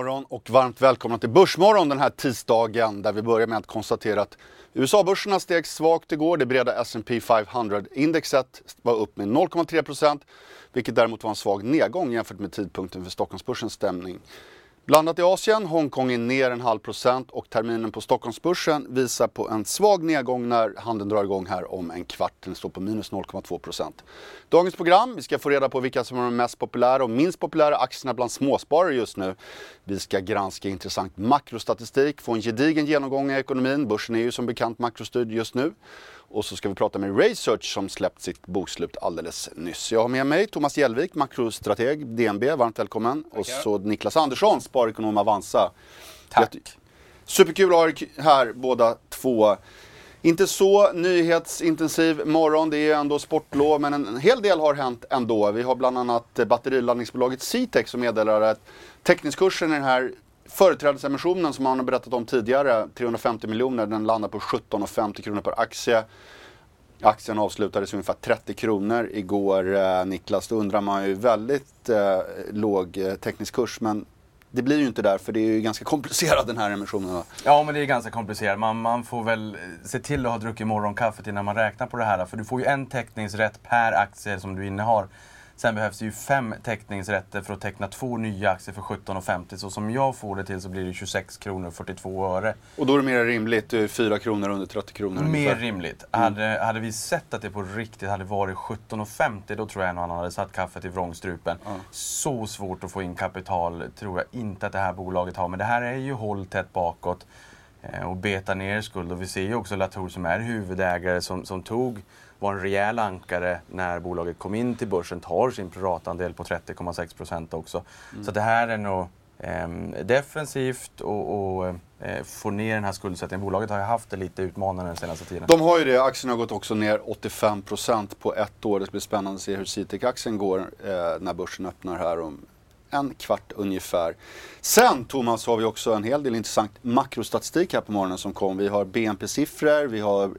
morgon och varmt välkomna till Börsmorgon den här tisdagen där vi börjar med att konstatera att USA-börserna steg svagt igår. Det breda S&P 500-indexet var upp med 0,3% vilket däremot var en svag nedgång jämfört med tidpunkten för Stockholmsbörsens stämning. Blandat i Asien, Hongkong är ner en halv procent och terminen på Stockholmsbörsen visar på en svag nedgång när handeln drar igång här om en kvart. Den står på minus 0,2 procent. Dagens program, vi ska få reda på vilka som är de mest populära och minst populära aktierna bland småsparare just nu. Vi ska granska intressant makrostatistik, få en gedigen genomgång i ekonomin. Börsen är ju som bekant makrostyrd just nu. Och så ska vi prata med Research som släppt sitt bokslut alldeles nyss. Jag har med mig Thomas Hjelvik, makrostrateg, DNB, varmt välkommen. Tackar. Och så Niklas Andersson, sparekonom Avanza. Tack. Superkul att ha er här båda två. Inte så nyhetsintensiv morgon, det är ändå sportlov, men en hel del har hänt ändå. Vi har bland annat batteriladdningsbolaget Citec som meddelar att teckningskursen i den här Företrädesemissionen som man har berättat om tidigare, 350 miljoner, den landar på 17,50 kronor per aktie. Aktien avslutades ungefär 30 kronor igår, eh, Niklas. Då undrar man ju väldigt eh, låg eh, teknisk kurs, men det blir ju inte där för det är ju ganska komplicerat den här emissionen. va? Ja, men det är ganska komplicerat. Man, man får väl eh, se till att ha druckit morgonkaffet innan man räknar på det här. För du får ju en teckningsrätt per aktie som du innehar. Sen behövs det ju fem teckningsrätter för att teckna två nya aktier för 17,50. Så som jag får det till så blir det 26 kronor och 42 öre. Och då är det mer rimligt, 4 kronor under 30 kronor Mer ungefär. rimligt. Mm. Hade, hade vi sett att det på riktigt hade varit 17,50 då tror jag en annan hade satt kaffet i vrångstrupen. Mm. Så svårt att få in kapital tror jag inte att det här bolaget har. Men det här är ju håll tätt bakåt eh, och beta ner skuld. Och vi ser ju också Latour som är huvudägare som, som tog var en rejäl ankare när bolaget kom in till börsen, tar sin proratandel på 30,6 procent också. Mm. Så det här är nog eh, defensivt och, och eh, få ner den här skuldsättningen. Bolaget har ju haft det lite utmanande den senaste tiden. De har ju det. Aktien har gått också ner 85 procent på ett år. Det blir spännande att se hur Citec-aktien går eh, när börsen öppnar här om en kvart ungefär. Sen Thomas har vi också en hel del intressant makrostatistik här på morgonen som kom. Vi har BNP-siffror, vi har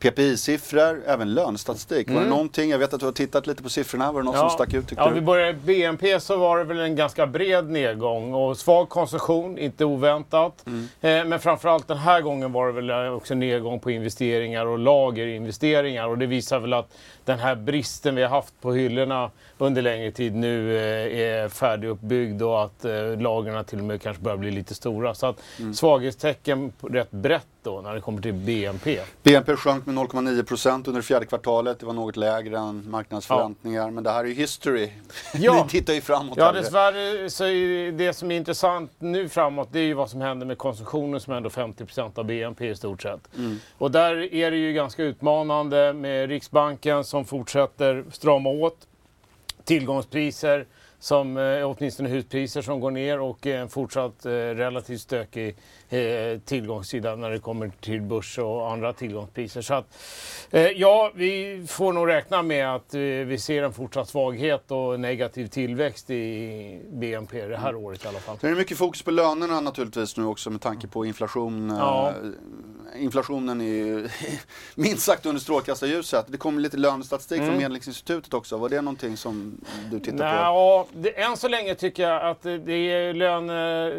PPI-siffror, även lönestatistik. Mm. Var det mm. någonting, jag vet att du har tittat lite på siffrorna, var det något ja. som stack ut tyckte ja, du? vi börjar BNP så var det väl en ganska bred nedgång och svag konsumtion, inte oväntat. Mm. Eh, men framförallt den här gången var det väl också nedgång på investeringar och lagerinvesteringar och det visar väl att den här bristen vi har haft på hyllorna under längre tid nu eh, är färdiguppbyggd och att eh, lagren till och med kanske börjar bli lite stora. Så att mm. svaghetstecken rätt brett då när det kommer till BNP. BNP sjönk med 0,9 procent under fjärde kvartalet. Det var något lägre än marknadsförväntningar. Ja. Men det här är ju history. Ja. Vi tittar ju framåt. Ja, dessvärre så är det som är intressant nu framåt det är ju vad som händer med konsumtionen som är ändå 50 procent av BNP i stort sett. Mm. Och där är det ju ganska utmanande med Riksbanken som fortsätter strama åt tillgångspriser som eh, åtminstone huspriser som går ner och en fortsatt eh, relativt stökig eh, tillgångssida när det kommer till börs och andra tillgångspriser. Så att, eh, ja, vi får nog räkna med att eh, vi ser en fortsatt svaghet och negativ tillväxt i BNP det här mm. året i alla fall. Det är mycket fokus på lönerna naturligtvis nu också med tanke på inflation. Ja. Eh, inflationen är ju minst sagt under strålkastarljuset. Det kommer lite lönestatistik mm. från Medlingsinstitutet också. Var det någonting som du tittar på? Ja, det, än så länge tycker jag att det är löne,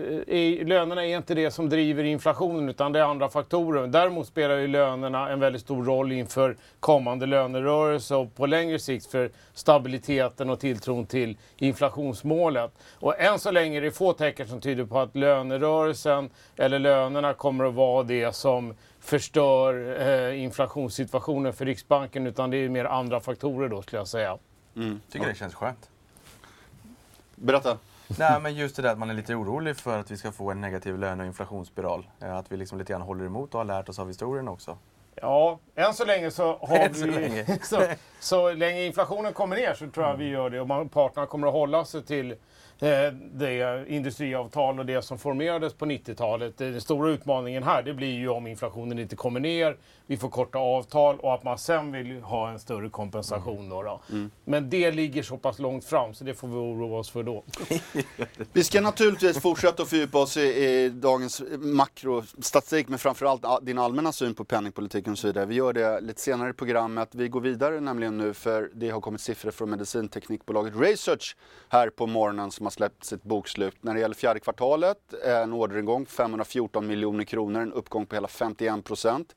lönerna är inte det som driver inflationen utan det är andra faktorer. Däremot spelar ju lönerna en väldigt stor roll inför kommande lönerörelse och på längre sikt för stabiliteten och tilltron till inflationsmålet. Och än så länge är det få tecken som tyder på att lönerörelsen eller lönerna kommer att vara det som förstör eh, inflationssituationen för Riksbanken utan det är mer andra faktorer då skulle jag säga. Mm. Tycker det känns skönt. Berätta. Nej, men just det där att man är lite orolig för att vi ska få en negativ löne och inflationsspiral. Eh, att vi liksom lite grann håller emot och har lärt oss av historien också. Ja, än så länge så har vi... Så länge. så, så länge inflationen kommer ner så tror jag vi gör det och man, parterna kommer att hålla sig till det industriavtal och det som formerades på 90-talet. Den stora utmaningen här det blir ju om inflationen inte kommer ner, vi får korta avtal och att man sen vill ha en större kompensation. Då, då. Mm. Men det ligger så pass långt fram så det får vi oroa oss för då. vi ska naturligtvis fortsätta att fördjupa oss i, i dagens makrostatistik men framförallt din allmänna syn på penningpolitiken och så vidare. Vi gör det lite senare i programmet. Vi går vidare nämligen nu för det har kommit siffror från medicinteknikbolaget Research här på morgonen som har släppt sitt bokslut. När det gäller fjärde kvartalet, eh, en orderingång 514 miljoner kronor, en uppgång på hela 51 procent.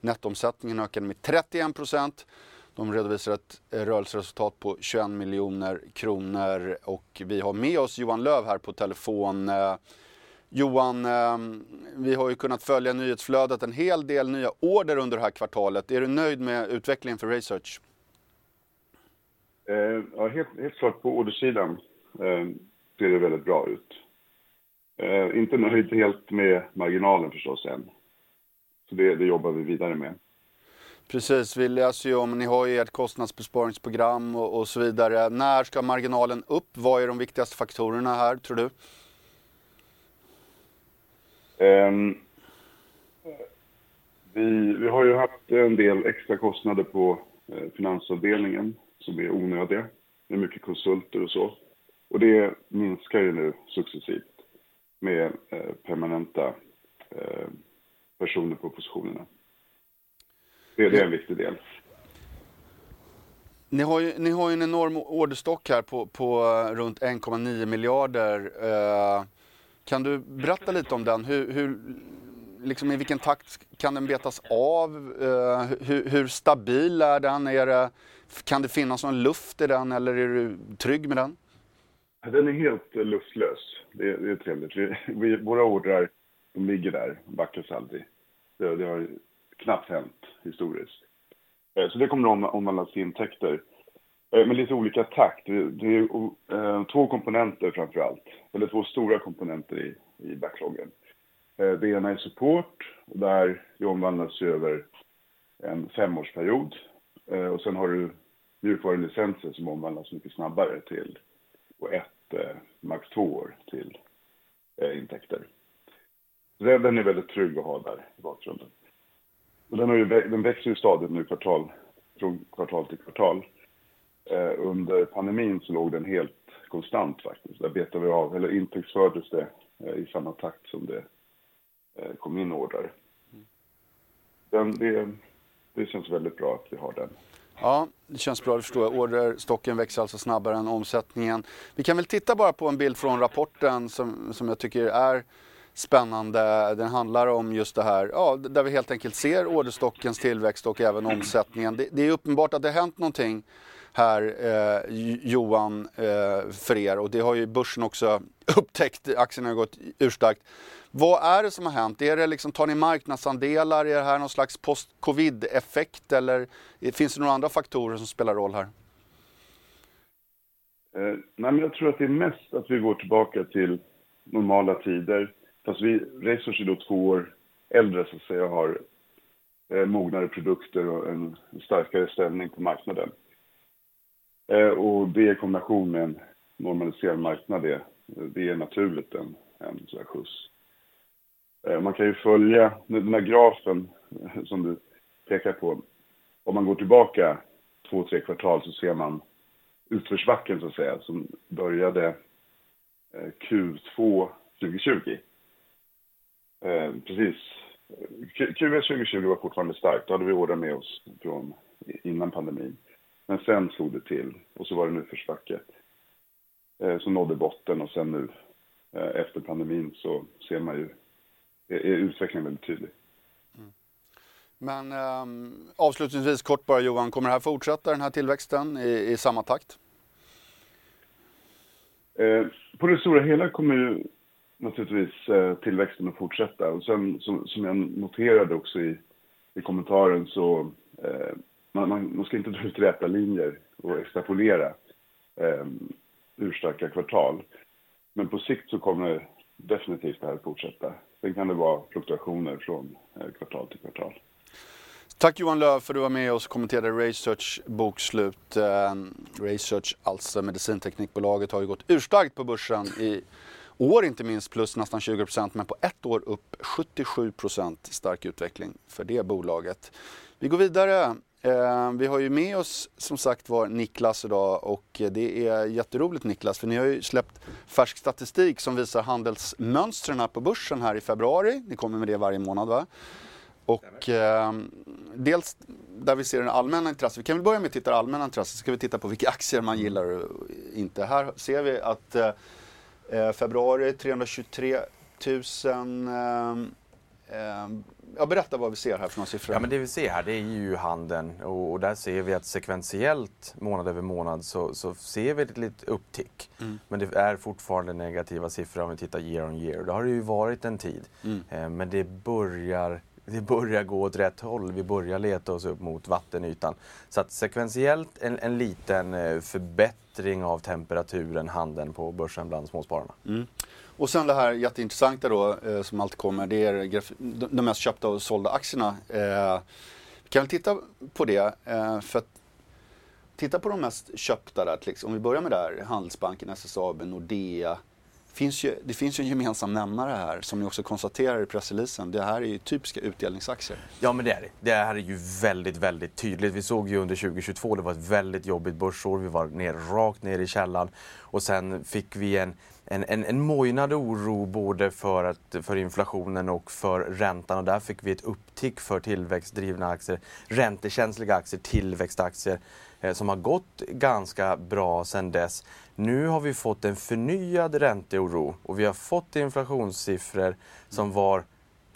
Nettoomsättningen ökade med 31 procent. De redovisar ett rörelseresultat på 21 miljoner kronor och vi har med oss Johan Löv här på telefon. Eh, Johan, eh, vi har ju kunnat följa nyhetsflödet, en hel del nya order under det här kvartalet. Är du nöjd med utvecklingen för Research? Ja, helt, helt klart på ordersidan ser det väldigt bra ut. Eh, inte nöjd helt med marginalen förstås än. Så det, det jobbar vi vidare med. Precis, vi läser ju om, ni har ju ert kostnadsbesparingsprogram och, och, så vidare. När ska marginalen upp? Vad är de viktigaste faktorerna här, tror du? Um, vi, vi har ju haft en del extra kostnader på eh, finansavdelningen som är onödiga, med mycket konsulter och så. Och det minskar ju nu successivt med eh, permanenta eh, personer på positionerna. Det, det är en viktig del. Ni har, ju, ni har ju en enorm orderstock här på, på eh, runt 1,9 miljarder. Eh, kan du berätta lite om den? Hur, hur, liksom I vilken takt kan den betas av? Eh, hur, hur, stabil är den? Är det, kan det finnas någon luft i den eller är du trygg med den? Den är helt eh, luftlös. Det, det är trevligt. Vi, vi, våra ordrar de ligger där, backas aldrig. Det, det har knappt hänt historiskt. Eh, så det kommer att omvandlas till intäkter. Eh, men med lite olika takt. Det är två komponenter framför allt. Eller två stora komponenter i, i backloggen. Det ena är support. Och där det omvandlas över en femårsperiod. Och sen har du mjukvarulicenser som omvandlas mycket snabbare till och ett, max två år till intäkter. Den är väldigt trygg att ha där i bakgrunden. Och den, har ju, den växer ju stadigt nu kvartal, från kvartal till kvartal. Eh, under pandemin så låg den helt konstant faktiskt. Där betade vi av, eller intäktsfördes det eh, i samma takt som det eh, kom in order. Den, det, det känns väldigt bra att vi har den. Ja, det känns bra, det förstår jag. Orderstocken växer alltså snabbare än omsättningen. Vi kan väl titta bara på en bild från rapporten som, som jag tycker är spännande. Den handlar om just det här, ja, där vi helt enkelt ser orderstockens tillväxt och även omsättningen. Det, det är uppenbart att det har hänt någonting här, eh, Johan, eh, för er och det har ju börsen också upptäckt. Aktien har gått urstarkt. Vad är det som har hänt? Är det liksom, tar ni marknadsandelar? Är det här någon slags post-covid-effekt eller finns det några andra faktorer som spelar roll här? Eh, nej, men jag tror att det är mest att vi går tillbaka till normala tider. Fast vi, Resource är då två år äldre så att säga har eh, mognare produkter och en starkare ställning på marknaden. Eh, och det i kombination med en normaliserad marknad, det, det är naturligt en, en sån här skjuts. Eh, man kan ju följa den här grafen eh, som du pekar på. Om man går tillbaka två, tre kvartal så ser man utförsbacken så att säga som började eh, Q2 2020 precis. Q1 2020 var fortfarande starkt. Då hade vi order med oss från innan pandemin. Men sen slog det till och så var det en utförsbacke som nådde botten och sen nu efter pandemin så ser man ju är, är utvecklingen väldigt tydlig. Mm. Men eh, avslutningsvis kort bara Johan, kommer det här fortsätta den här tillväxten i, i samma takt? Eh, på det stora hela kommer ju naturligtvis eh, tillväxten att fortsätta. Och sen som, som jag noterade också i, i kommentaren så eh, man, man, man, ska inte dra ut räta linjer och extrapolera eh, urstarka kvartal. Men på sikt så kommer definitivt det här fortsätta. Sen kan det vara fluktuationer från eh, kvartal till kvartal. Tack Johan Löf för att du var med oss och kommenterade Research bokslut. Eh, Research, alltså medicinteknikbolaget, har ju gått urstarkt på börsen i år inte minst plus nästan 20% men på ett år upp 77% stark utveckling för det bolaget. Vi går vidare. Eh, vi har ju med oss som sagt var Niklas idag och det är jätteroligt Niklas för ni har ju släppt färsk statistik som visar handelsmönstren på börsen här i februari. Ni kommer med det varje månad va? Och eh, dels där vi ser den allmänna intresset. Vi kan väl börja med att titta på allmänna intresset. Så ska vi titta på vilka aktier man gillar och inte. Här ser vi att eh, eh februari 323 000 eh, Ja, berätta vad vi ser här för några siffror. Ja, men det vi ser här det är ju handeln och, och där ser vi att sekventiellt månad över månad så, så ser vi ett litet upptick. Mm. Men det är fortfarande negativa siffror om vi tittar year on year. Det har det ju varit en tid. Mm. Eh, men det börjar det börjar gå åt rätt håll. Vi börjar leta oss upp mot vattenytan. Så att sekventiellt en, en liten eh, förbättring av temperaturen, handeln på börsen bland småspararna. Mm. Och sen det här jätteintressanta då eh, som alltid kommer, det är de mest köpta och sålda aktierna. Eh, vi kan titta på det. Eh, för att titta på de mest köpta där, om vi börjar med där, Handelsbanken, SSAB, Nordea, finns ju, det finns ju en gemensam nämnare här som ni också konstaterar i pressreleasen. Det här är ju typiska utdelningsaktier. Ja men det är det. Det här är ju väldigt, väldigt tydligt. Vi såg ju under 2022, det var ett väldigt jobbigt börsår. Vi var ner, rakt ner i källan och sen fick vi en en, en, en mojnad oro både för, att, för inflationen och för räntan och där fick vi ett upptick för tillväxtdrivna aktier, räntekänsliga aktier, tillväxtaktier eh, som har gått ganska bra sedan dess. Nu har vi fått en förnyad ränteoro och vi har fått inflationssiffror som var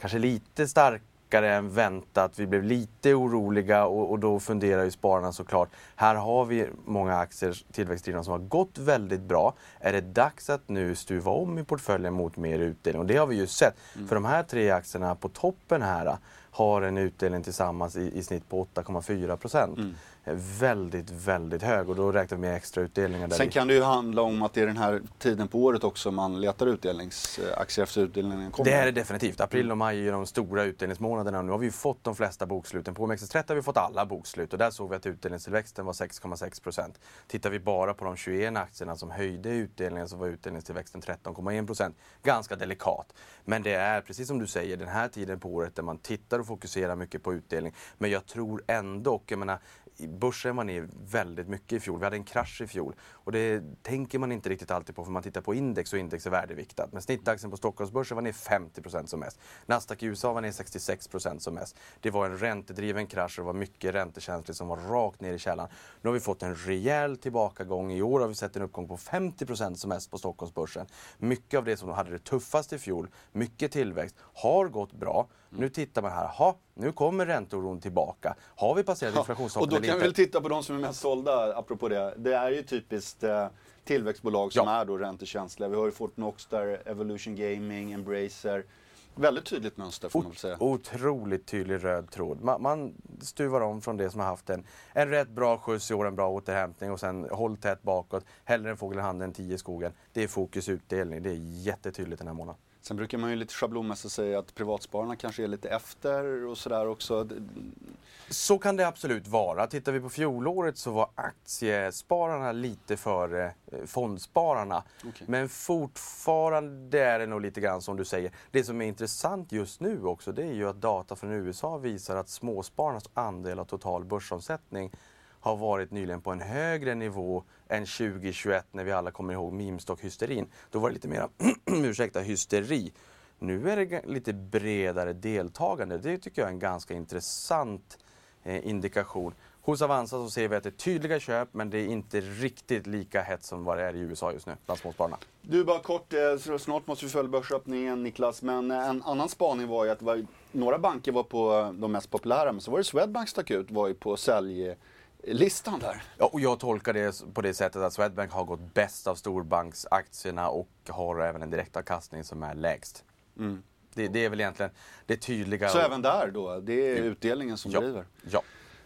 kanske lite starka starkare än väntat. Vi blev lite oroliga och, och, då funderar ju spararna såklart. Här har vi många aktier, tillväxtdrivna, som har gått väldigt bra. Är det dags att nu stuva om i portföljen mot mer utdelning? Och det har vi ju sett. Mm. För de här tre aktierna på toppen här har en utdelning tillsammans i, i snitt på 8,4 procent. Mm väldigt, väldigt hög och då räknar vi med extra utdelningar. Sen kan det ju handla om att det är den här tiden på året också man letar utdelningsaktier efter utdelningen kommer. Det är det definitivt. April och maj är de stora utdelningsmånaderna. Nu har vi fått de flesta boksluten. På OMXS30 har vi fått alla bokslut och där såg vi att utdelningstillväxten var 6,6 procent. Tittar vi bara på de 21 aktierna som höjde utdelningen så var utdelningstillväxten 13,1 procent. Ganska delikat. Men det är precis som du säger den här tiden på året där man tittar och fokuserar mycket på utdelning. Men jag tror ändå, jag menar, börsen var ner väldigt mycket i fjol. Vi hade en krasch i fjol. Och det tänker man inte riktigt alltid på för man tittar på index och index är värdeviktat. Men snittaktien på Stockholmsbörsen var ner 50% som mest. Nasdaq i USA var ner 66% som mest. Det var en räntedriven krasch och det var mycket räntekänsligt som var rakt ner i källan. Nu har vi fått en rejäl tillbakagång. I år har vi sett en uppgång på 50% som mest på Stockholmsbörsen. Mycket av det som hade det tuffast i fjol, mycket tillväxt, har gått bra. Nu tittar man här, aha, nu kommer ränteoron tillbaka. Har vi passerat ja, inflationstoppen Och då kan vi väl titta på de som är mest sålda, apropå det. Det är ju typiskt eh, tillväxtbolag som ja. är då räntekänsliga. Vi har ju Fortnox där, Evolution Gaming, Embracer. Väldigt tydligt mönster får man säga. Otroligt tydlig röd tråd. Man, man, stuvar om från det som har haft en, en rätt bra skjuts i år, en bra återhämtning och sen håll tätt bakåt. Hellre en fågel i handen än tio i skogen. Det är fokus utdelning. Det är jättetydligt den här månaden. Sen brukar man ju lite schablonmässigt säga att privatspararna kanske är lite efter och sådär också. Så kan det absolut vara. Tittar vi på fjolåret så var aktiespararna lite före eh, fondspararna. Okay. Men fortfarande är det nog lite grann som du säger. Det som är intressant just nu också det är ju att data från USA visar att småspararnas andel av total börsomsättning har varit nyligen på en högre nivå än 2021 när vi alla kommer ihåg meme-stock-hysterin. Då var det lite mer ursäkta, hysteri. Nu är det lite bredare deltagande. Det tycker jag är en ganska intressant eh, indikation. Hos Avanza så ser vi att det är tydliga köp men det är inte riktigt lika hett som vad det är i USA just nu bland småspararna. Du, bara kort, eh, snart måste vi följa börsöppningen Niklas, men eh, en annan spaning var ju att var, några banker var på eh, de mest populära, men så var det Swedbank stack ut, var ju på sälj listan där. Ja, och jag tolkar det på det sättet att Swedbank har gått bäst av storbanksaktierna och har även en direktavkastning som är lägst. Mm. Det, det, är väl egentligen det tydliga. Så och... även där då, det är utdelningen som ja. driver? Ja.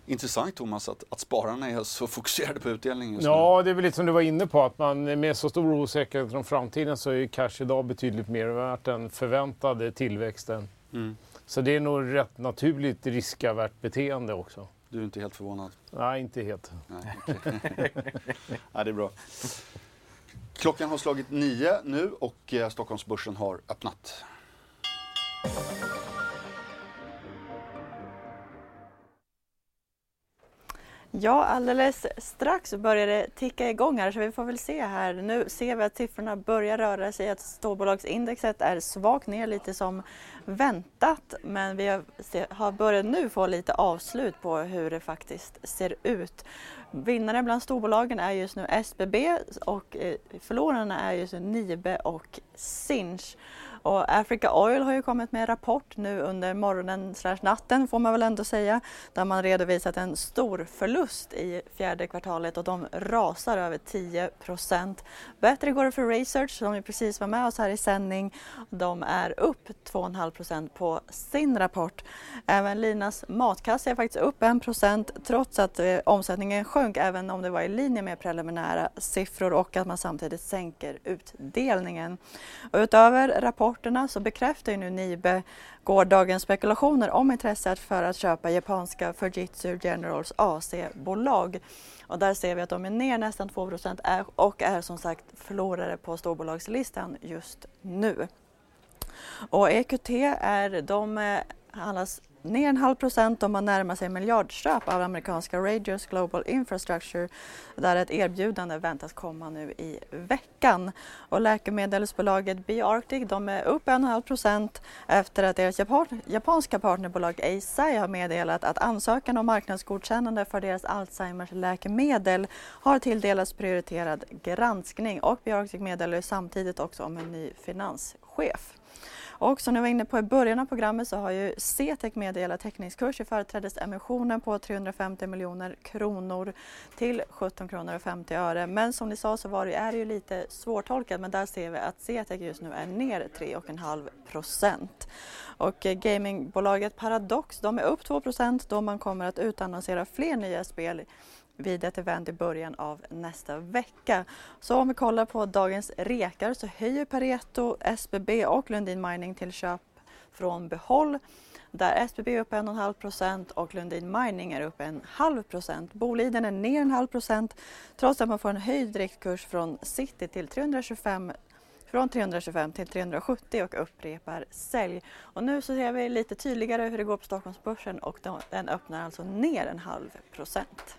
Intressant Thomas att, att spararna är så fokuserade på utdelningen just Ja, nu. det är väl lite som du var inne på att man med så stor osäkerhet om framtiden så är cash idag betydligt mer värt än förväntade tillväxten Mm. Så det är nog rätt naturligt riskavärt beteende också. Du är inte helt förvånad? Nej, inte helt. Nej, okay. ja, det är bra. Klockan har slagit nio nu och eh, Stockholmsbörsen har öppnat. Ja, alldeles strax börjar det ticka igång här så vi får väl se här. Nu ser vi att siffrorna börjar röra sig, att storbolagsindexet är svagt ner lite som väntat. Men vi har börjat nu få lite avslut på hur det faktiskt ser ut. Vinnare bland storbolagen är just nu SBB och eh, förlorarna är just nu Nibe och Sinch. Och Africa Oil har ju kommit med en rapport nu under morgonen slash natten får man väl ändå säga, där man redovisat en stor förlust i fjärde kvartalet och de rasar över 10 procent. Bättre går det för Research som ju precis var med oss här i sändning. De är upp 2,5 procent på sin rapport. Även Linas matkasse är faktiskt upp 1 procent trots att eh, omsättningen sjönk även om det var i linje med preliminära siffror och att man samtidigt sänker utdelningen. Och utöver rapporten rapporterna så bekräftar ju nu Nibe gårdagens spekulationer om intresset för att köpa japanska Fujitsu Generals AC-bolag. Och där ser vi att de är ner nästan 2% och är som sagt förlorare på storbolagslistan just nu. Och EQT är, de eh, handlas ner en halv procent och man närmar sig miljardköp av amerikanska Radios Global Infrastructure där ett erbjudande väntas komma nu i veckan. Och läkemedelsbolaget BioArctic de är upp en halv procent efter att deras japanska partnerbolag Eisai har meddelat att ansökan om marknadsgodkännande för deras Alzheimers läkemedel har tilldelats prioriterad granskning och BioArctic meddelar samtidigt också om en ny finanschef. Och som ni var inne på i början av programmet så har ju CTEK meddelat teckningskurs i företrädesemissionen på 350 miljoner kronor till 17 kronor och 50 öre. Men som ni sa så var det, är det ju lite svårtolkat men där ser vi att CTEK just nu är ner 3,5 procent. Och gamingbolaget Paradox de är upp 2 procent då man kommer att utannonsera fler nya spel vid ett event i början av nästa vecka. Så om vi kollar på dagens rekar så höjer Pareto, SBB och Lundin Mining till köp från behåll där SBB är upp 1,5 procent och Lundin Mining är upp en halv procent. Boliden är ner en halv procent trots att man får en höjd direktkurs från City till 325 från 325 till 370 och upprepar sälj. Och nu så ser vi lite tydligare hur det går på Stockholmsbörsen och den öppnar alltså ner en halv procent.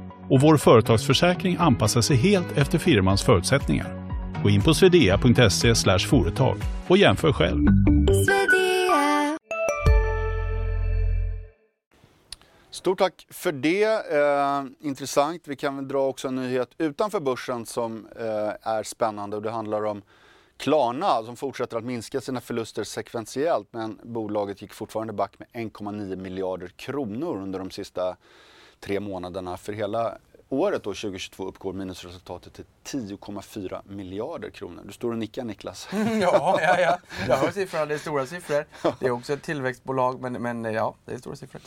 och vår företagsförsäkring anpassar sig helt efter firmans förutsättningar. Gå in på swedea.se företag och jämför själv. Stort tack för det. Eh, intressant. Vi kan väl dra också en nyhet utanför börsen som eh, är spännande och det handlar om Klarna som fortsätter att minska sina förluster sekventiellt men bolaget gick fortfarande back med 1,9 miljarder kronor under de sista tre månaderna. För hela året då, 2022 uppgår minusresultatet till 10,4 miljarder kronor. Du står och nickar Niklas. ja, ja, ja. Jag hör siffrorna, det är stora siffror. Det är också ett tillväxtbolag men, men ja, det är stora siffror.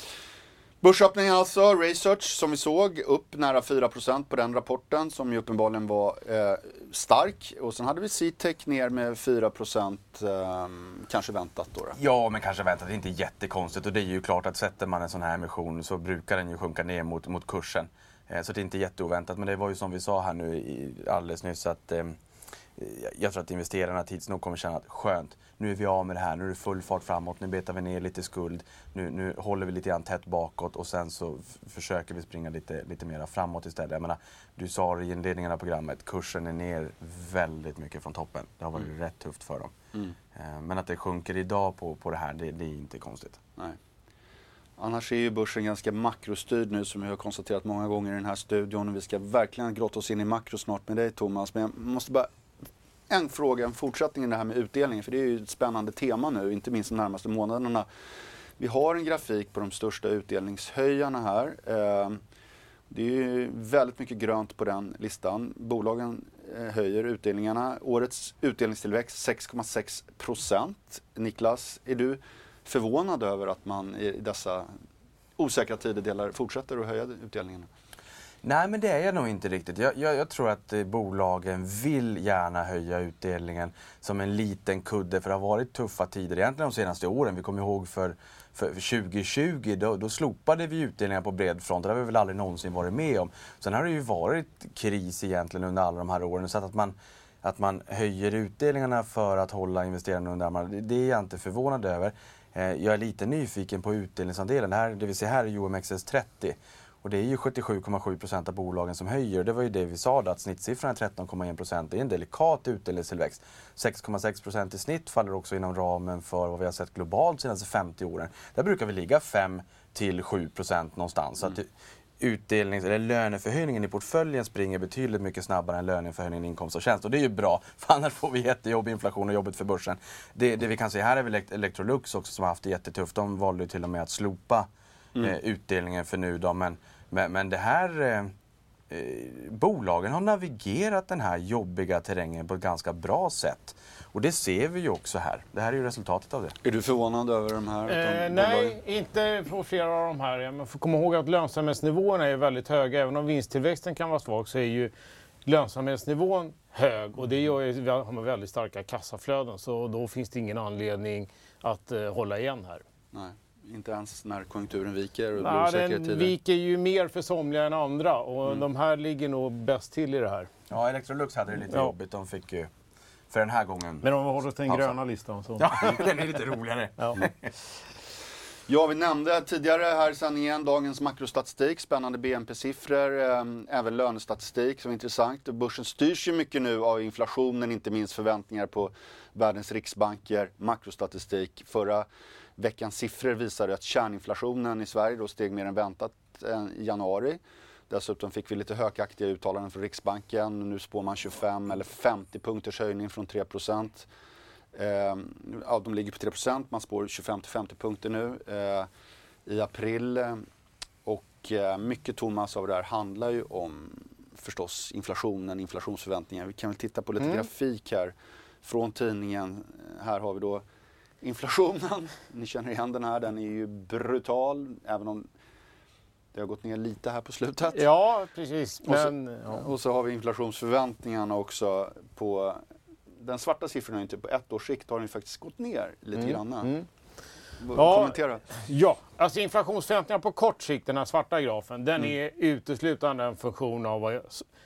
Börsöppningen alltså, Research som vi såg, upp nära 4% på den rapporten som ju uppenbarligen var eh, stark. Och sen hade vi Citec ner med 4%, eh, kanske väntat då, då? Ja, men kanske väntat. Det är inte jättekonstigt och det är ju klart att sätter man en sån här emission så brukar den ju sjunka ner mot, mot kursen. Eh, så det är inte jätteoväntat. Men det var ju som vi sa här nu alldeles nyss att eh, jag tror att investerarna tids nog kommer känna att skönt, nu är vi av med det här, nu är det full fart framåt, nu betar vi ner lite skuld, nu, nu håller vi lite grann tätt bakåt och sen så försöker vi springa lite, lite mera framåt istället. Jag menar, du sa i inledningen av programmet, kursen är ner väldigt mycket från toppen. Det har varit mm. rätt tufft för dem. Mm. Eh, men att det sjunker idag på, på det här, det, det är inte konstigt. Nej. Annars är ju börsen ganska makrostyrd nu som vi har konstaterat många gånger i den här studion. Vi ska verkligen grotta oss in i makro snart med dig Thomas. Men jag måste bara en fråga, en fortsättning i det här med utdelningen, för det är ju ett spännande tema nu, inte minst de närmaste månaderna. Vi har en grafik på de största utdelningshöjarna här. Eh, det är ju väldigt mycket grönt på den listan. Bolagen eh, höjer utdelningarna. Årets utdelningstillväxt 6,6 procent. Niklas, är du förvånad över att man i dessa osäkra tider delar, fortsätter att höja utdelningarna? Nej, men det är jag nog inte riktigt. Jag, jag, jag, tror att eh, bolagen vill gärna höja utdelningen som en liten kudde, för det har varit tuffa tider egentligen de senaste åren. Vi kommer ihåg för, för 2020, då, då slopade vi utdelningar på bred front. Det har vi väl aldrig någonsin varit med om. Sen har det ju varit kris egentligen under alla de här åren. Så att man, att man höjer utdelningarna för att hålla investerarna under armarna, det, det är jag inte förvånad över. Eh, jag är lite nyfiken på utdelningsandelen. Det, här, det vi ser här är OMXS30. Och det är ju 77,7 procent av bolagen som höjer. Det var ju det vi sa då, att snittsiffran är 13,1 procent. Det är en delikat utdelningstillväxt. 6,6 procent i snitt faller också inom ramen för vad vi har sett globalt de senaste 50 åren. Där brukar vi ligga 5 till 7 procent någonstans. Mm. Så att utdelnings eller löneförhöjningen i portföljen springer betydligt mycket snabbare än löneförhöjningen i inkomst och tjänst. Och det är ju bra, för annars får vi jättejobb, inflation och jobbet för börsen. Det, det vi kan se här är väl Electrolux också som har haft det jättetufft. De valde ju till och med att slopa mm. eh, utdelningen för nu då. Men, men, men det här eh, eh, bolagen har navigerat den här jobbiga terrängen på ett ganska bra sätt. Och det ser vi ju också här. Det här är ju resultatet av det. Är du förvånad över de här? Eh, nej, inte på flera av de här. Man får komma ihåg att lönsamhetsnivåerna är väldigt höga. Även om vinsttillväxten kan vara svag så är ju lönsamhetsnivån hög och det gör ju att man har väldigt starka kassaflöden. Så då finns det ingen anledning att eh, hålla igen här. Nej. Inte ens när konjunkturen viker och ja, Den tider. viker ju mer för somliga än andra och mm. de här ligger nog bäst till i det här. Ja, Electrolux hade det lite ja. jobbigt. De fick ju för den här gången Men om vi håller oss till den gröna listan så... Ja, den är lite roligare. Ja. Ja, vi nämnde tidigare här i sändningen dagens makrostatistik, spännande BNP-siffror, eh, även lönestatistik som är intressant. Börsen styrs ju mycket nu av inflationen, inte minst förväntningar på världens riksbanker, makrostatistik. Förra veckans siffror visade att kärninflationen i Sverige då steg mer än väntat eh, i januari. Dessutom fick vi lite hökaktiga uttalanden från Riksbanken. Nu spår man 25 eller 50 punkters höjning från 3 procent. Eh, ja, de ligger på 3% man spår 25 till 50 punkter nu eh, i april. Och eh, mycket Thomas av det här handlar ju om förstås inflationen, inflationsförväntningar. Vi kan väl titta på lite mm. grafik här från tidningen. Här har vi då inflationen. Ni känner igen den här, den är ju brutal även om det har gått ner lite här på slutet. Ja, precis. Men, och, så, ja. och så har vi inflationsförväntningarna också på den svarta siffran inte på ett års sikt har den faktiskt gått ner lite mm. grann. Mm. Ja, Kommentera. Ja, alltså inflationsförväntningarna på kort sikt, den här svarta grafen, den mm. är uteslutande en funktion av vad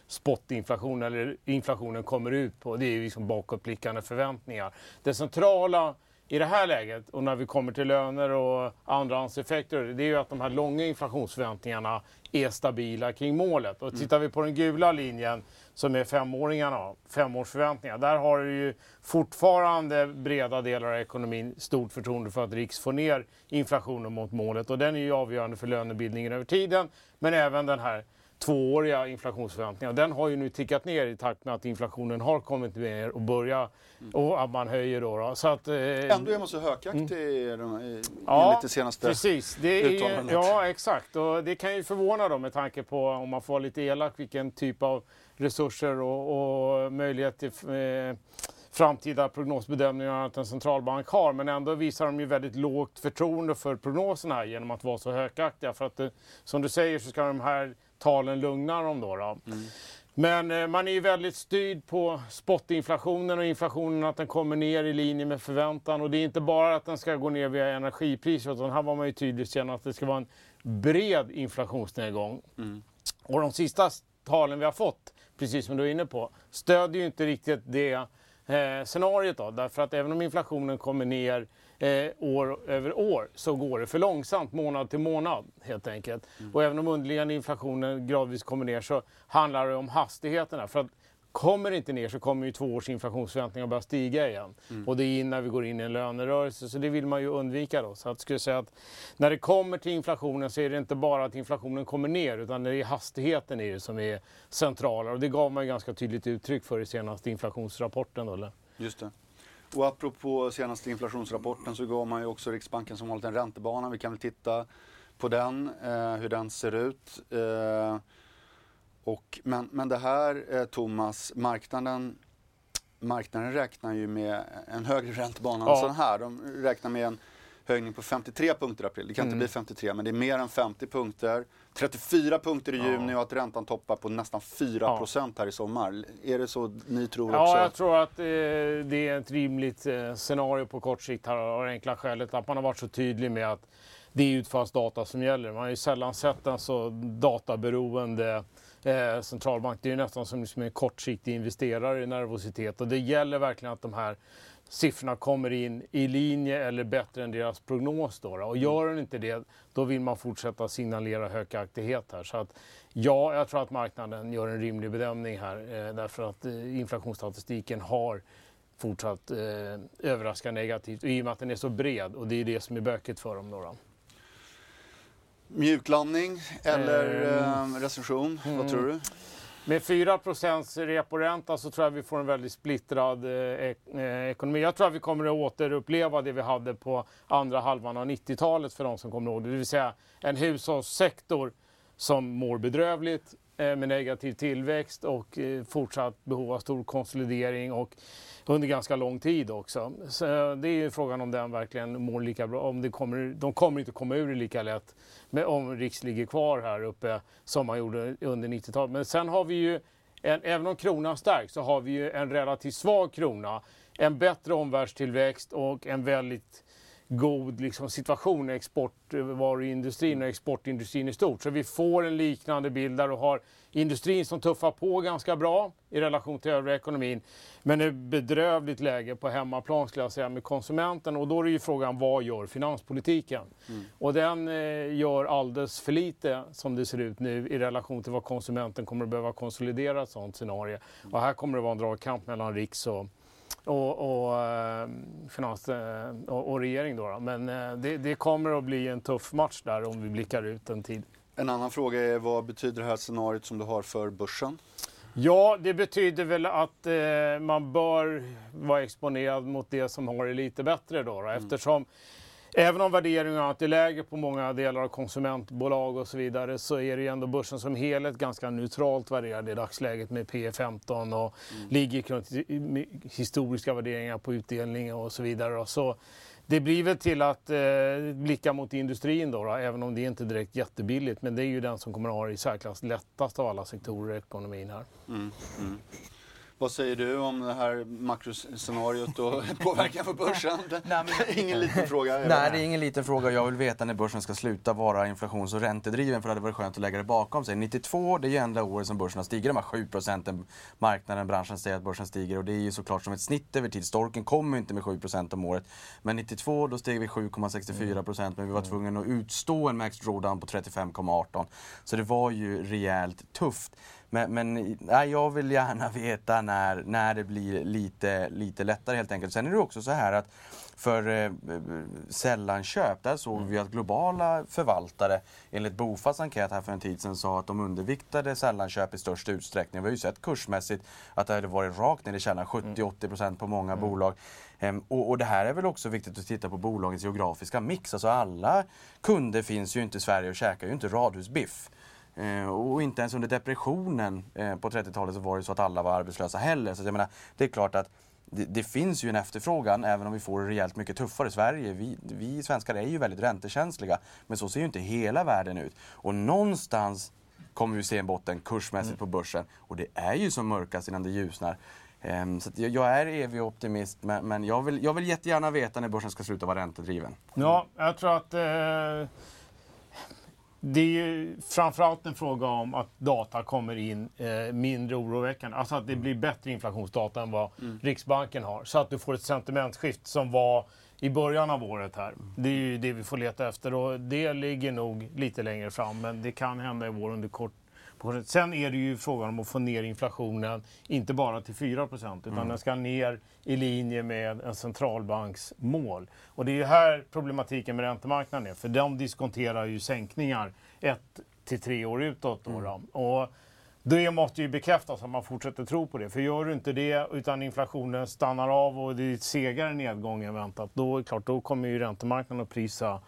spotinflation eller inflationen kommer ut på. Det är liksom bakåtblickande förväntningar. Det centrala i det här läget och när vi kommer till löner och andrahandseffekter, det är ju att de här långa inflationsförväntningarna är stabila kring målet. Och tittar vi på den gula linjen som är femåringarna, femårsförväntningar, där har du ju fortfarande breda delar av ekonomin stort förtroende för att Riks får ner inflationen mot målet och den är ju avgörande för lönebildningen över tiden. Men även den här tvååriga inflationsförväntningar. Den har ju nu tickat ner i takt med att inflationen har kommit ner och börjar och att man höjer då. då. Så att, eh, Ändå är man så hökaktig mm. i, ja, enligt det senaste precis. Det är, Ja, exakt. Och det kan ju förvåna då med tanke på, om man får vara lite elak, vilken typ av resurser och, och möjlighet till eh, framtida prognosbedömningar att en centralbank har. Men ändå visar de ju väldigt lågt förtroende för prognoserna genom att vara så hökaktiga. För att det, som du säger så ska de här talen lugna dem då. då. Mm. Men eh, man är ju väldigt styrd på spotinflationen och inflationen att den kommer ner i linje med förväntan. Och det är inte bara att den ska gå ner via energipriser utan här var man ju tydligt sen att det ska vara en bred inflationsnedgång. Mm. Och de sista talen vi har fått, precis som du är inne på, stödjer ju inte riktigt det eh, scenariot. Då, därför att även om inflationen kommer ner eh, år över år så går det för långsamt månad till månad helt enkelt. Mm. Och även om underliggande inflationen gradvis kommer ner så handlar det om hastigheterna. För att Kommer det inte ner så kommer ju två års inflationsförväntningar börja stiga igen. Och det är innan vi går in i en lönerörelse, så det vill man ju undvika då. Så att skulle säga att när det kommer till inflationen så är det inte bara att inflationen kommer ner, utan det är hastigheten det som är centrala. Och det gav man ju ganska tydligt uttryck för i senaste inflationsrapporten. Då, eller? Just det. Och apropå senaste inflationsrapporten så gav man ju också Riksbanken som vanligt en räntebana. Vi kan väl titta på den, eh, hur den ser ut. Eh, och, men, men det här eh, Thomas, marknaden, marknaden räknar ju med en högre räntebana än Ja. sån här. De räknar med en höjning på 53 punkter i april. Det kan inte Mm. bli 53 men det är mer än 50 punkter. 34 punkter i juni och att räntan toppar på nästan 4 procent här i sommar. Är det så ni tror också? Ja, jag tror att eh, det är ett rimligt eh, scenario på kort sikt här av det enkla skälet att man har varit så tydlig med att det är utfallsdata som gäller. Man har ju sällan sett en så databeroende eh, centralbank. Det är ju nästan som liksom en kortsiktig investerare i nervositet och det gäller verkligen att de här siffrorna kommer in i linje eller bättre än deras prognos. Då. Och gör den inte det, då vill man fortsätta signalera högaktighet här. Så att, ja, jag tror att marknaden gör en rimlig bedömning här eh, därför att eh, inflationsstatistiken har fortsatt eh, överraska negativt i och med att den är så bred och det är det som är böket för dem. Då, då. Mjuklandning eller eh, recession? Vad mm. tror du? Med 4% reporänta så tror jag vi får en väldigt splittrad eh, eh, ekonomi. Jag tror att vi kommer att återuppleva det vi hade på andra halvan av 90-talet för de som kommer ihåg det. Det vill säga en hushållssektor som mår bedrövligt Eh, med negativ tillväxt och eh, fortsatt behov av stor konsolidering och under ganska lång tid också. Så eh, det är ju frågan om den verkligen mår lika bra. Om det kommer, de kommer inte komma ur det lika lätt med, om Riks ligger kvar här uppe som man gjorde under 90-talet. Men sen har vi ju, en, även om kronan stärks, så har vi ju en relativt svag krona. En bättre omvärldstillväxt och en väldigt god liksom, situation i exportvaruindustrin och exportindustrin i stort. Så vi får en liknande bild där och har industrin som tuffar på ganska bra i relation till övriga ekonomin. Men ett bedrövligt läge på hemmaplan skulle jag säga med konsumenten och då är ju frågan vad gör finanspolitiken? Och den eh, gör alldeles för lite som det ser ut nu i relation till vad konsumenten kommer att behöva konsolidera ett sådant scenario. Och här kommer det vara en dragkamp mellan Riks och och, och eh, finans eh, och, och regering. Då, då. Men eh, det, det kommer att bli en tuff match där om vi blickar ut en tid. En annan fråga är vad betyder det här scenariot som du har för börsen? Ja, det betyder väl att eh, man bör vara exponerad mot det som har det lite bättre då. då Eftersom även om värderingen är lägre på många delar av konsumentbolag och så vidare så är det ju ändå börsen som helhet ganska neutralt värderad i dagsläget med P 15 och ligger runt i- historiska värderingar på utdelning och så vidare. Så det blir väl till att eh, blicka mot industrin då, då, även om det inte är direkt jättebilligt. Men det är ju den som kommer att ha det i särklass lättast av alla sektorer i ekonomin här. Vad säger du om det här makroscenariot och påverkan på börsen? Ingen liten fråga. Nej, det är ingen liten fråga. Jag vill veta när börsen ska sluta vara inflations och räntedriven för det hade varit skönt att lägga det bakom sig. 92, det är ju enda året som börsen har stigit. De här 7 procenten marknaden, branschen säger att börsen stiger och det är ju såklart som ett snitt över tid. Storken kommer inte med 7 procent om året. Men 92, då steg vi 7,64 procent men vi var tvungna att utstå en max drawdown på 35,18. Så det var ju rejält tufft. Men, men nej, jag vill gärna veta när, när det blir lite, lite lättare helt enkelt. Sen är det också så här att för eh, sällanköp, där såg vi att globala förvaltare enligt Bofas enkät här för en tid sedan sa att de underviktade sällanköp i störst utsträckning. Vi har ju sett kursmässigt att det hade varit rakt ner i källan, 70-80% på många bolag. Ehm, och, och det här är väl också viktigt att titta på bolagens geografiska mix. Alltså alla kunder finns ju inte i Sverige och käkar ju inte radhusbiff. Eh, och inte ens under depressionen eh, på 30-talet så var det så att alla var arbetslösa heller. Så jag menar, det är klart att det, det finns ju en efterfrågan även om vi får det rejält mycket tuffare i Sverige. Vi, vi svenskar är ju väldigt räntekänsliga. Men så ser ju inte hela världen ut. Och någonstans kommer vi se en botten kursmässigt på börsen. Och det är ju som mörkast innan det ljusnar. Ehm, så jag är evig optimist men, men jag, vill, jag vill jättegärna veta när börsen ska sluta vara räntedriven. Ja, jag tror att eh, det är ju framförallt en fråga om att data kommer in eh, mindre oroväckande. Alltså att det blir bättre inflationsdata än vad Riksbanken har. Så att du får ett sentimentskift som var i början av året här. Det är ju det vi får leta efter och det ligger nog lite längre fram. Men det kan hända i vår under kort, Sen är det ju frågan om att få ner inflationen, inte bara till 4% utan mm. den ska ner i linje med en centralbanks mål. Och det är ju här problematiken med räntemarknaden är, för de diskonterar ju sänkningar ett till tre år utåt. Då, mm. Och det måste ju bekräftas att man fortsätter tro på det. För gör du inte det, utan inflationen stannar av och det är segare nedgång än väntat, då, är klart, då kommer ju räntemarknaden att prisa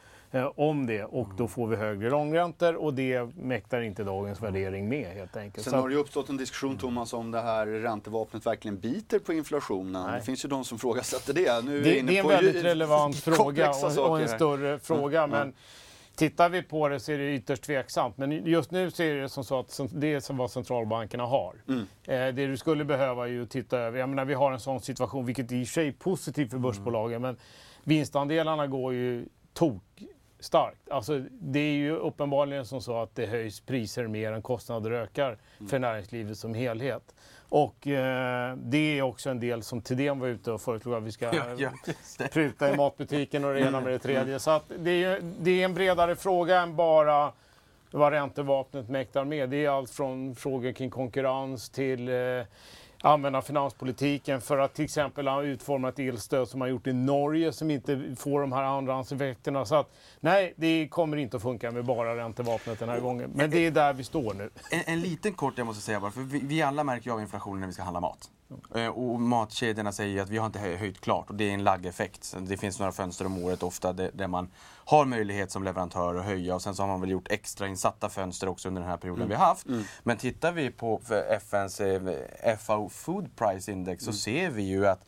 om det och då får vi högre långräntor och det mäktar inte dagens värdering med helt enkelt. Sen har det ju uppstått en diskussion Thomas om det här räntevapnet verkligen biter på inflationen. Nej. Det finns ju de som frågasätter det. Nu det, är, det är en väldigt relevant fråga och, och, en större fråga. Mm. Men Tittar vi på det så är det ytterst tveksamt. Men just nu så är det som så att det är som vad centralbankerna har. Mm. Eh, det du skulle behöva är ju att titta över, jag menar vi har en sån situation, vilket i och för sig är positivt för börsbolagen, mm. men vinstandelarna går ju tok starkt. Alltså, det är ju uppenbarligen som så att det höjs priser mer än kostnader ökar mm. för näringslivet som helhet. Och eh, det är också en del som Thedéen var ute och föreslog att vi ska ja, ja, pruta i matbutiken och det ena med det tredje. Så att det, är, det är en bredare fråga än bara vad räntevapnet mäktar med. Det är allt från frågor kring konkurrens till eh, använda finanspolitiken för att till exempel utforma ett elstöd som man gjort i Norge som inte får de här andrahandseffekterna. Så att nej, det kommer inte att funka med bara räntevapnet den här gången. Men det är där vi står nu. En, en liten kort, jag måste säga bara, för vi, vi alla märker ju av inflationen när vi ska handla mat. Eh, och matkedjorna säger att vi har inte höjt klart och det är en laggeffekt. Det finns några fönster om året ofta där man har möjlighet som leverantör att höja och sen så har man väl gjort extra insatta fönster också under den här perioden mm. vi har haft. Mm. Men tittar vi på FNs eh, FAO Food Price Index så mm. ser vi ju att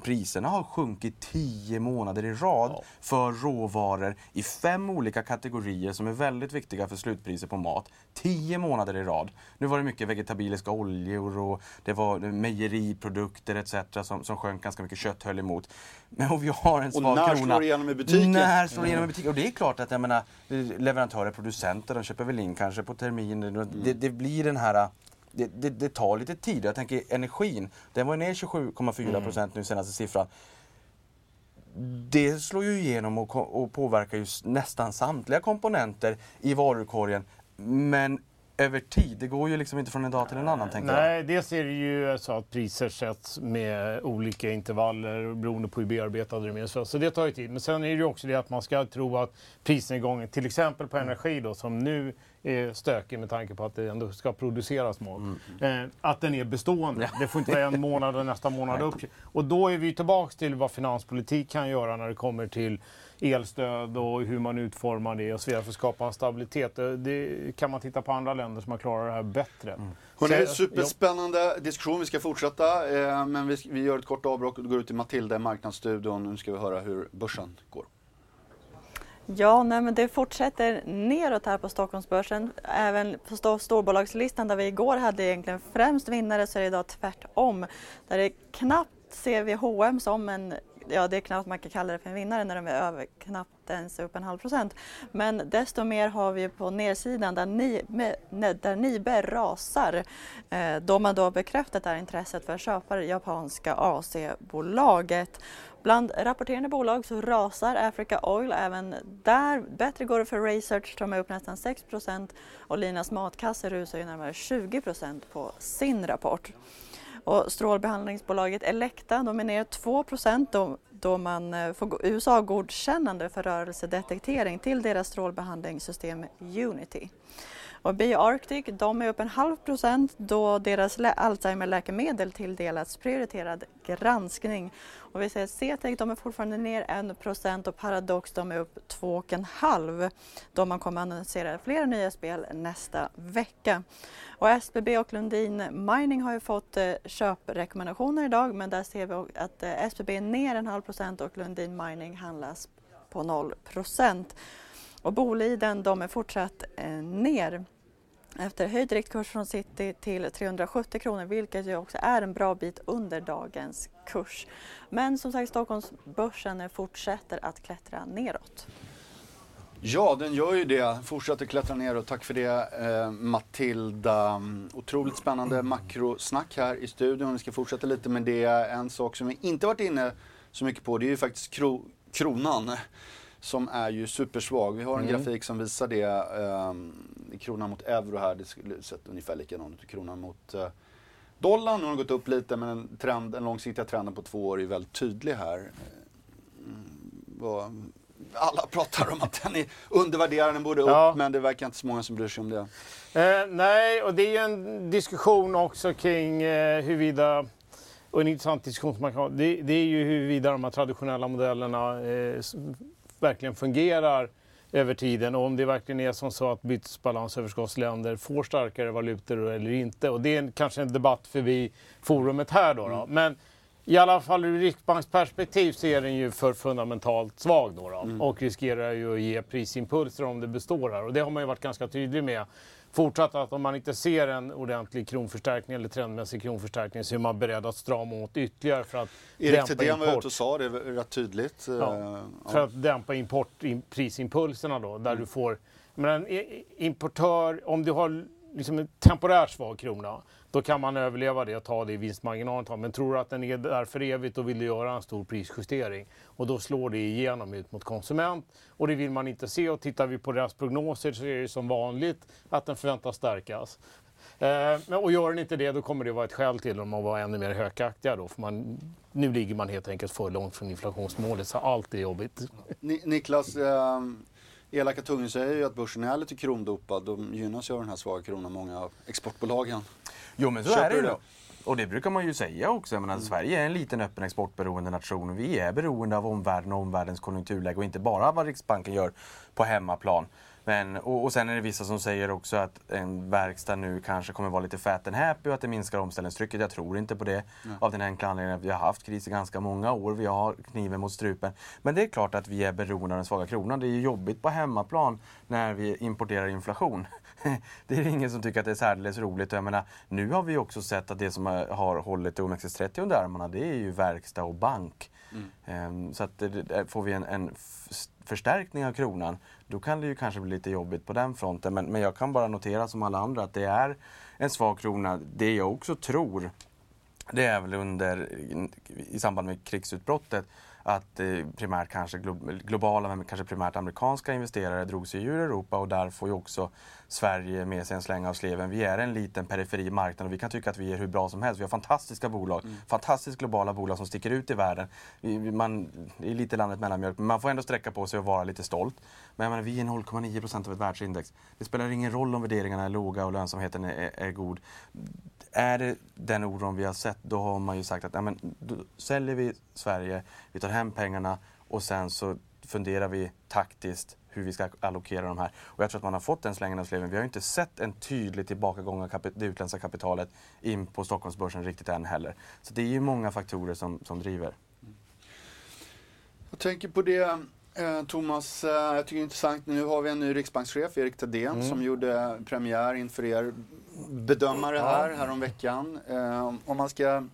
priserna har sjunkit tio månader i rad ja. för råvaror i fem olika kategorier som är väldigt viktiga för slutpriser på mat. Tio månader i rad. Nu var det mycket vegetabiliska oljor och det var mejeriprodukter etc. som, som sjönk ganska mycket. Kött höll emot. Men och vi har en svag. Och när slår det igenom i butiken? När slår det igenom i butiken? Och det är klart att jag menar, leverantörer, producenter, de köper väl in kanske på termin. Mm. Det, det blir den här det, det, det, tar lite tid. Jag tänker energin, den var ner 27,4 procent mm. nu senaste siffran. Det slår ju igenom och, och påverkar ju nästan samtliga komponenter i varukorgen. Men över tid. Det går ju liksom inte från en dag till en annan. Tänker Nej, jag. dels är det ju så att priser sätts med olika intervaller beroende på hur bearbetade de är. Så det tar ju tid. Men sen är det ju också det att man ska tro att prisnedgången, till exempel på energi då, som nu är stökig med tanke på att det ändå ska produceras mat. Mm. Eh, att den är bestående. Det får inte vara en månad och nästa månad upp. Och då är vi tillbaks till vad finanspolitik kan göra när det kommer till elstöd och hur man utformar det och så vidare för att skapa en stabilitet. Det kan man titta på andra länder som har klarat det här bättre. Mm. Hörrni, superspännande diskussion. Vi ska fortsätta, eh, men vi, vi, gör ett kort avbrott och går ut till Matilda i Marknadsstudion. Nu ska vi höra hur börsen går. Ja, nej, men det fortsätter neråt här på Stockholmsbörsen. Även på storbolagslistan där vi igår hade egentligen främst vinnare så är det idag tvärtom. Där det knappt ser vi H&M som en ja det är knappt man kan kalla det för en vinnare när de är över knappt ens upp en halv procent. Men desto mer har vi på nedsidan där, ni, med, där Nibe rasar eh, då man då bekräftat det här intresset för att köpa det japanska AC-bolaget. Bland rapporterande bolag så rasar Africa Oil även där. Bättre går det för Research, de är upp nästan 6 och Linas matkasse rusar ju närmare 20 på sin rapport. Och strålbehandlingsbolaget Elekta de är ner 2 då, då man eh, får USA-godkännande för rörelsedetektering till deras strålbehandlingssystem Unity. Och BioArctic de är upp en halv procent då deras Alzheimer-läkemedel tilldelats prioriterad granskning. Och vi ser CTEC de är fortfarande ner en procent och Paradox de är upp 2,5 då man kommer annonsera flera nya spel nästa vecka. Och SBB och Lundin Mining har ju fått eh, köprekommendationer idag men där ser vi att eh, SBB är ner en halv procent och Lundin Mining handlas på 0 procent. Och Boliden de är fortsatt eh, ner efter höjd riktkurs från City till 370 kronor vilket ju också är en bra bit under dagens kurs. Men som sagt Stockholmsbörsen fortsätter att klättra neråt. Ja, den gör ju det. Fortsätter klättra neråt. Tack för det eh, Matilda. Otroligt spännande makrosnack här i studion. Vi ska fortsätta lite med det. En sak som vi inte varit inne så mycket på det är ju faktiskt kro kronan som är ju supersvag. Vi har en Mm. grafik som visar det eh, kronan mot euro här. Det skulle sett ungefär likadant ut kronan mot eh, dollarn. Har den gått upp lite men en trend, den långsiktiga trenden på två år är väldigt tydlig här. Mm, alla pratar om att den är undervärderad, den borde upp Ja. men det verkar inte så många som bryr sig om det. Eh, nej, och det är ju en diskussion också kring eh, huruvida, och en intressant diskussion som man kan ha, det, det är ju huruvida de här traditionella modellerna eh, verkligen fungerar över tiden och om det verkligen är som så att bytesbalansöverskottsländer får starkare valutor eller inte. Och det är en, kanske en debatt förbi forumet här då. då. Men i alla fall ur riksbanksperspektiv så är den ju för fundamentalt svag då, då och riskerar ju att ge prisimpulser om det består här. Och det har man ju varit ganska tydlig med. Fortsatt att om man inte ser en ordentlig kronförstärkning eller trendmässig kronförstärkning så är man beredd att strama åt ytterligare för att Erik dämpa Thedéen var import. ute och sa det rätt tydligt. Ja, Eh, för ja. att dämpa importprisimpulserna då, Mm. där du får... Men en importör, om du har liksom en temporärt svag krona, då kan man överleva det och ta det i vinstmarginalen. Men tror du att den är där för evigt, då vill du göra en stor prisjustering. Och då slår det igenom ut mot konsument. Och det vill man inte se. Och tittar vi på deras prognoser så är det som vanligt att den förväntas stärkas. Eh, och gör den inte det, då kommer det vara ett skäl till dem att vara ännu mer hökaktiga. Då, för man, nu ligger man helt enkelt för långt från inflationsmålet, så allt är jobbigt. Ni, Niklas, eh, elaka tungor säger ju att börsen är lite krondopad. De gynnas ju av den här svaga kronan, många av exportbolagen. Jo men så Köper är det ju. då. Och det brukar man ju säga också. Jag menar, Sverige är en liten öppen exportberoende nation. Vi är beroende av omvärlden och omvärldens konjunkturläge och inte bara vad Riksbanken gör på hemmaplan. Men, och, och sen är det vissa som säger också att en verkstad nu kanske kommer vara lite fat and happy och att det minskar omställningstrycket. Jag tror inte på det. Av den enkla anledningen att vi har haft kris i ganska många år. Vi har kniven mot strupen. Men det är klart att vi är beroende av den svaga kronan. Det är ju jobbigt på hemmaplan när vi importerar inflation. det är ingen som tycker att det är särdeles roligt. Jag menar, nu har vi också sett att det som har- hållit OMXS30 under armarna det är ju verkstad och bank. Ehm, Så att får vi en, en förstärkning av kronan då kan det ju kanske bli lite jobbigt på den fronten. Men, men jag kan bara notera som alla andra att det är en svag krona. Det jag också tror det är väl under, i samband med krigsutbrottet, att eh, primärt kanske glo- globala, men kanske primärt amerikanska investerare drog sig ur Europa och där får ju också Sverige med sig en släng av sleven. Vi är en liten periferi marknad och vi kan tycka att vi är hur bra som helst. Vi har fantastiska bolag, fantastiskt globala bolag som sticker ut i världen. Man, är lite landet mellanmjölk, men man får ändå sträcka på sig och vara lite stolt. Men jag menar, vi är 0,9 procent av ett världsindex. Det spelar ingen roll om värderingarna är låga och lönsamheten är, är god. Är det den oron vi har sett, då har man ju sagt att ja, men, då säljer vi Sverige, vi tar hem pengarna och sen så funderar vi taktiskt hur vi ska allokera de här. Och jag tror att man har fått den slängen av sleven. Vi har ju inte sett en tydlig tillbakagång av det utländska kapitalet in på Stockholmsbörsen riktigt än heller. Så det är ju många faktorer som, som driver. Jag tänker på det, Thomas, eh, jag tycker det är intressant. Nu har vi en ny riksbankschef, Erik Thedéen, Mm. som gjorde premiär inför er bedömare här, häromveckan. Eh, om man ska,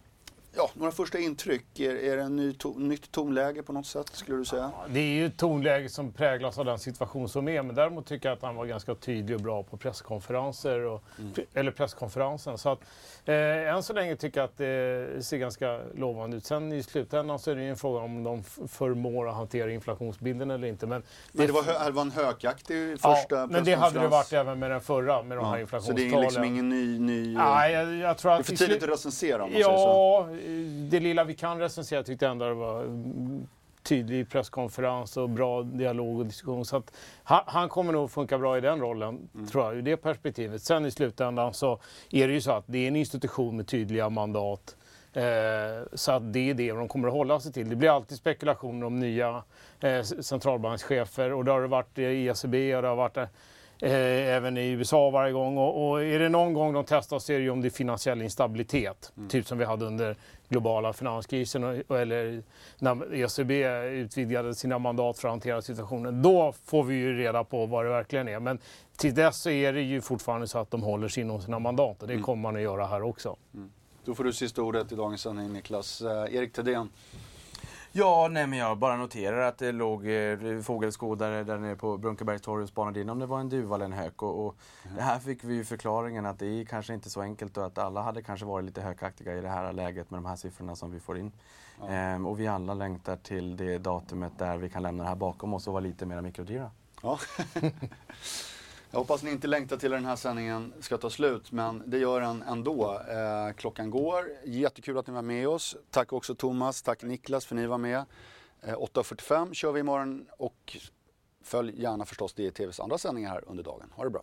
ja, några första intryck. Är, är det en ny to, nytt tonläge på något sätt, skulle du säga? Det är ju ett tonläge som präglas av den situation som är. Men däremot tycker jag att han var ganska tydlig och bra på presskonferenser. Och, Eller presskonferensen. Så att, eh, än så länge tycker jag att det ser ganska lovande ut. Sen i slutändan så är det ju en fråga om de förmår att hantera inflationsbilden eller inte. Men, Men det var, det var en hökaktig första ja, men det hade det varit även med den förra, med de här Ja, så inflationstalen. det är liksom ingen ny... ny Nej, jag, jag tror det att är för tidigt att recensera om man säger så. Det lilla vi kan recensera tyckte jag ändå det var mm, tydlig presskonferens och bra dialog och diskussion. Så att han, han kommer nog funka bra i den rollen, Mm. tror jag, ur det perspektivet. Sen i slutändan så är det ju så att det är en institution med tydliga mandat. Eh, så att det är det de kommer att hålla sig till. Det blir alltid spekulationer om nya eh, centralbankschefer och det har det varit i ECB och det har varit eh, även i USA varje gång. Och, och är det någon gång de testar så är det ju om det är finansiell instabilitet. Typ som vi hade under globala finanskrisen och, eller när ECB utvidgade sina mandat för att hantera situationen. Då får vi ju reda på vad det verkligen är. Men till dess så är det ju fortfarande så att de håller sig inom sina mandat och det kommer man att göra här också. Då får du sista ordet i dagens sändning, Niklas. Eh, Erik Thedéen. Ja, nej men jag bara noterar att det låg eh, fågelskådare där nere på Brunkebergs torg och spanade in om det var en duva eller en hök. Och, och mm. det här fick vi ju förklaringen att det är kanske inte så enkelt och att alla hade kanske varit lite hökaktiga i det här läget med de här siffrorna som vi får in. Ja. Ehm, och vi alla längtar till det datumet där vi kan lämna det här bakom oss och vara lite mer mikrodyra. Ja. Jag hoppas ni inte längtar till den här sändningen ska ta slut, men det gör den ändå. Eh, klockan går. Jättekul att ni var med oss. Tack också Thomas, tack Niklas för att ni var med. Eh, 8.45 kör vi imorgon och följ gärna förstås DTVs andra sändningar här under dagen. Ha det bra.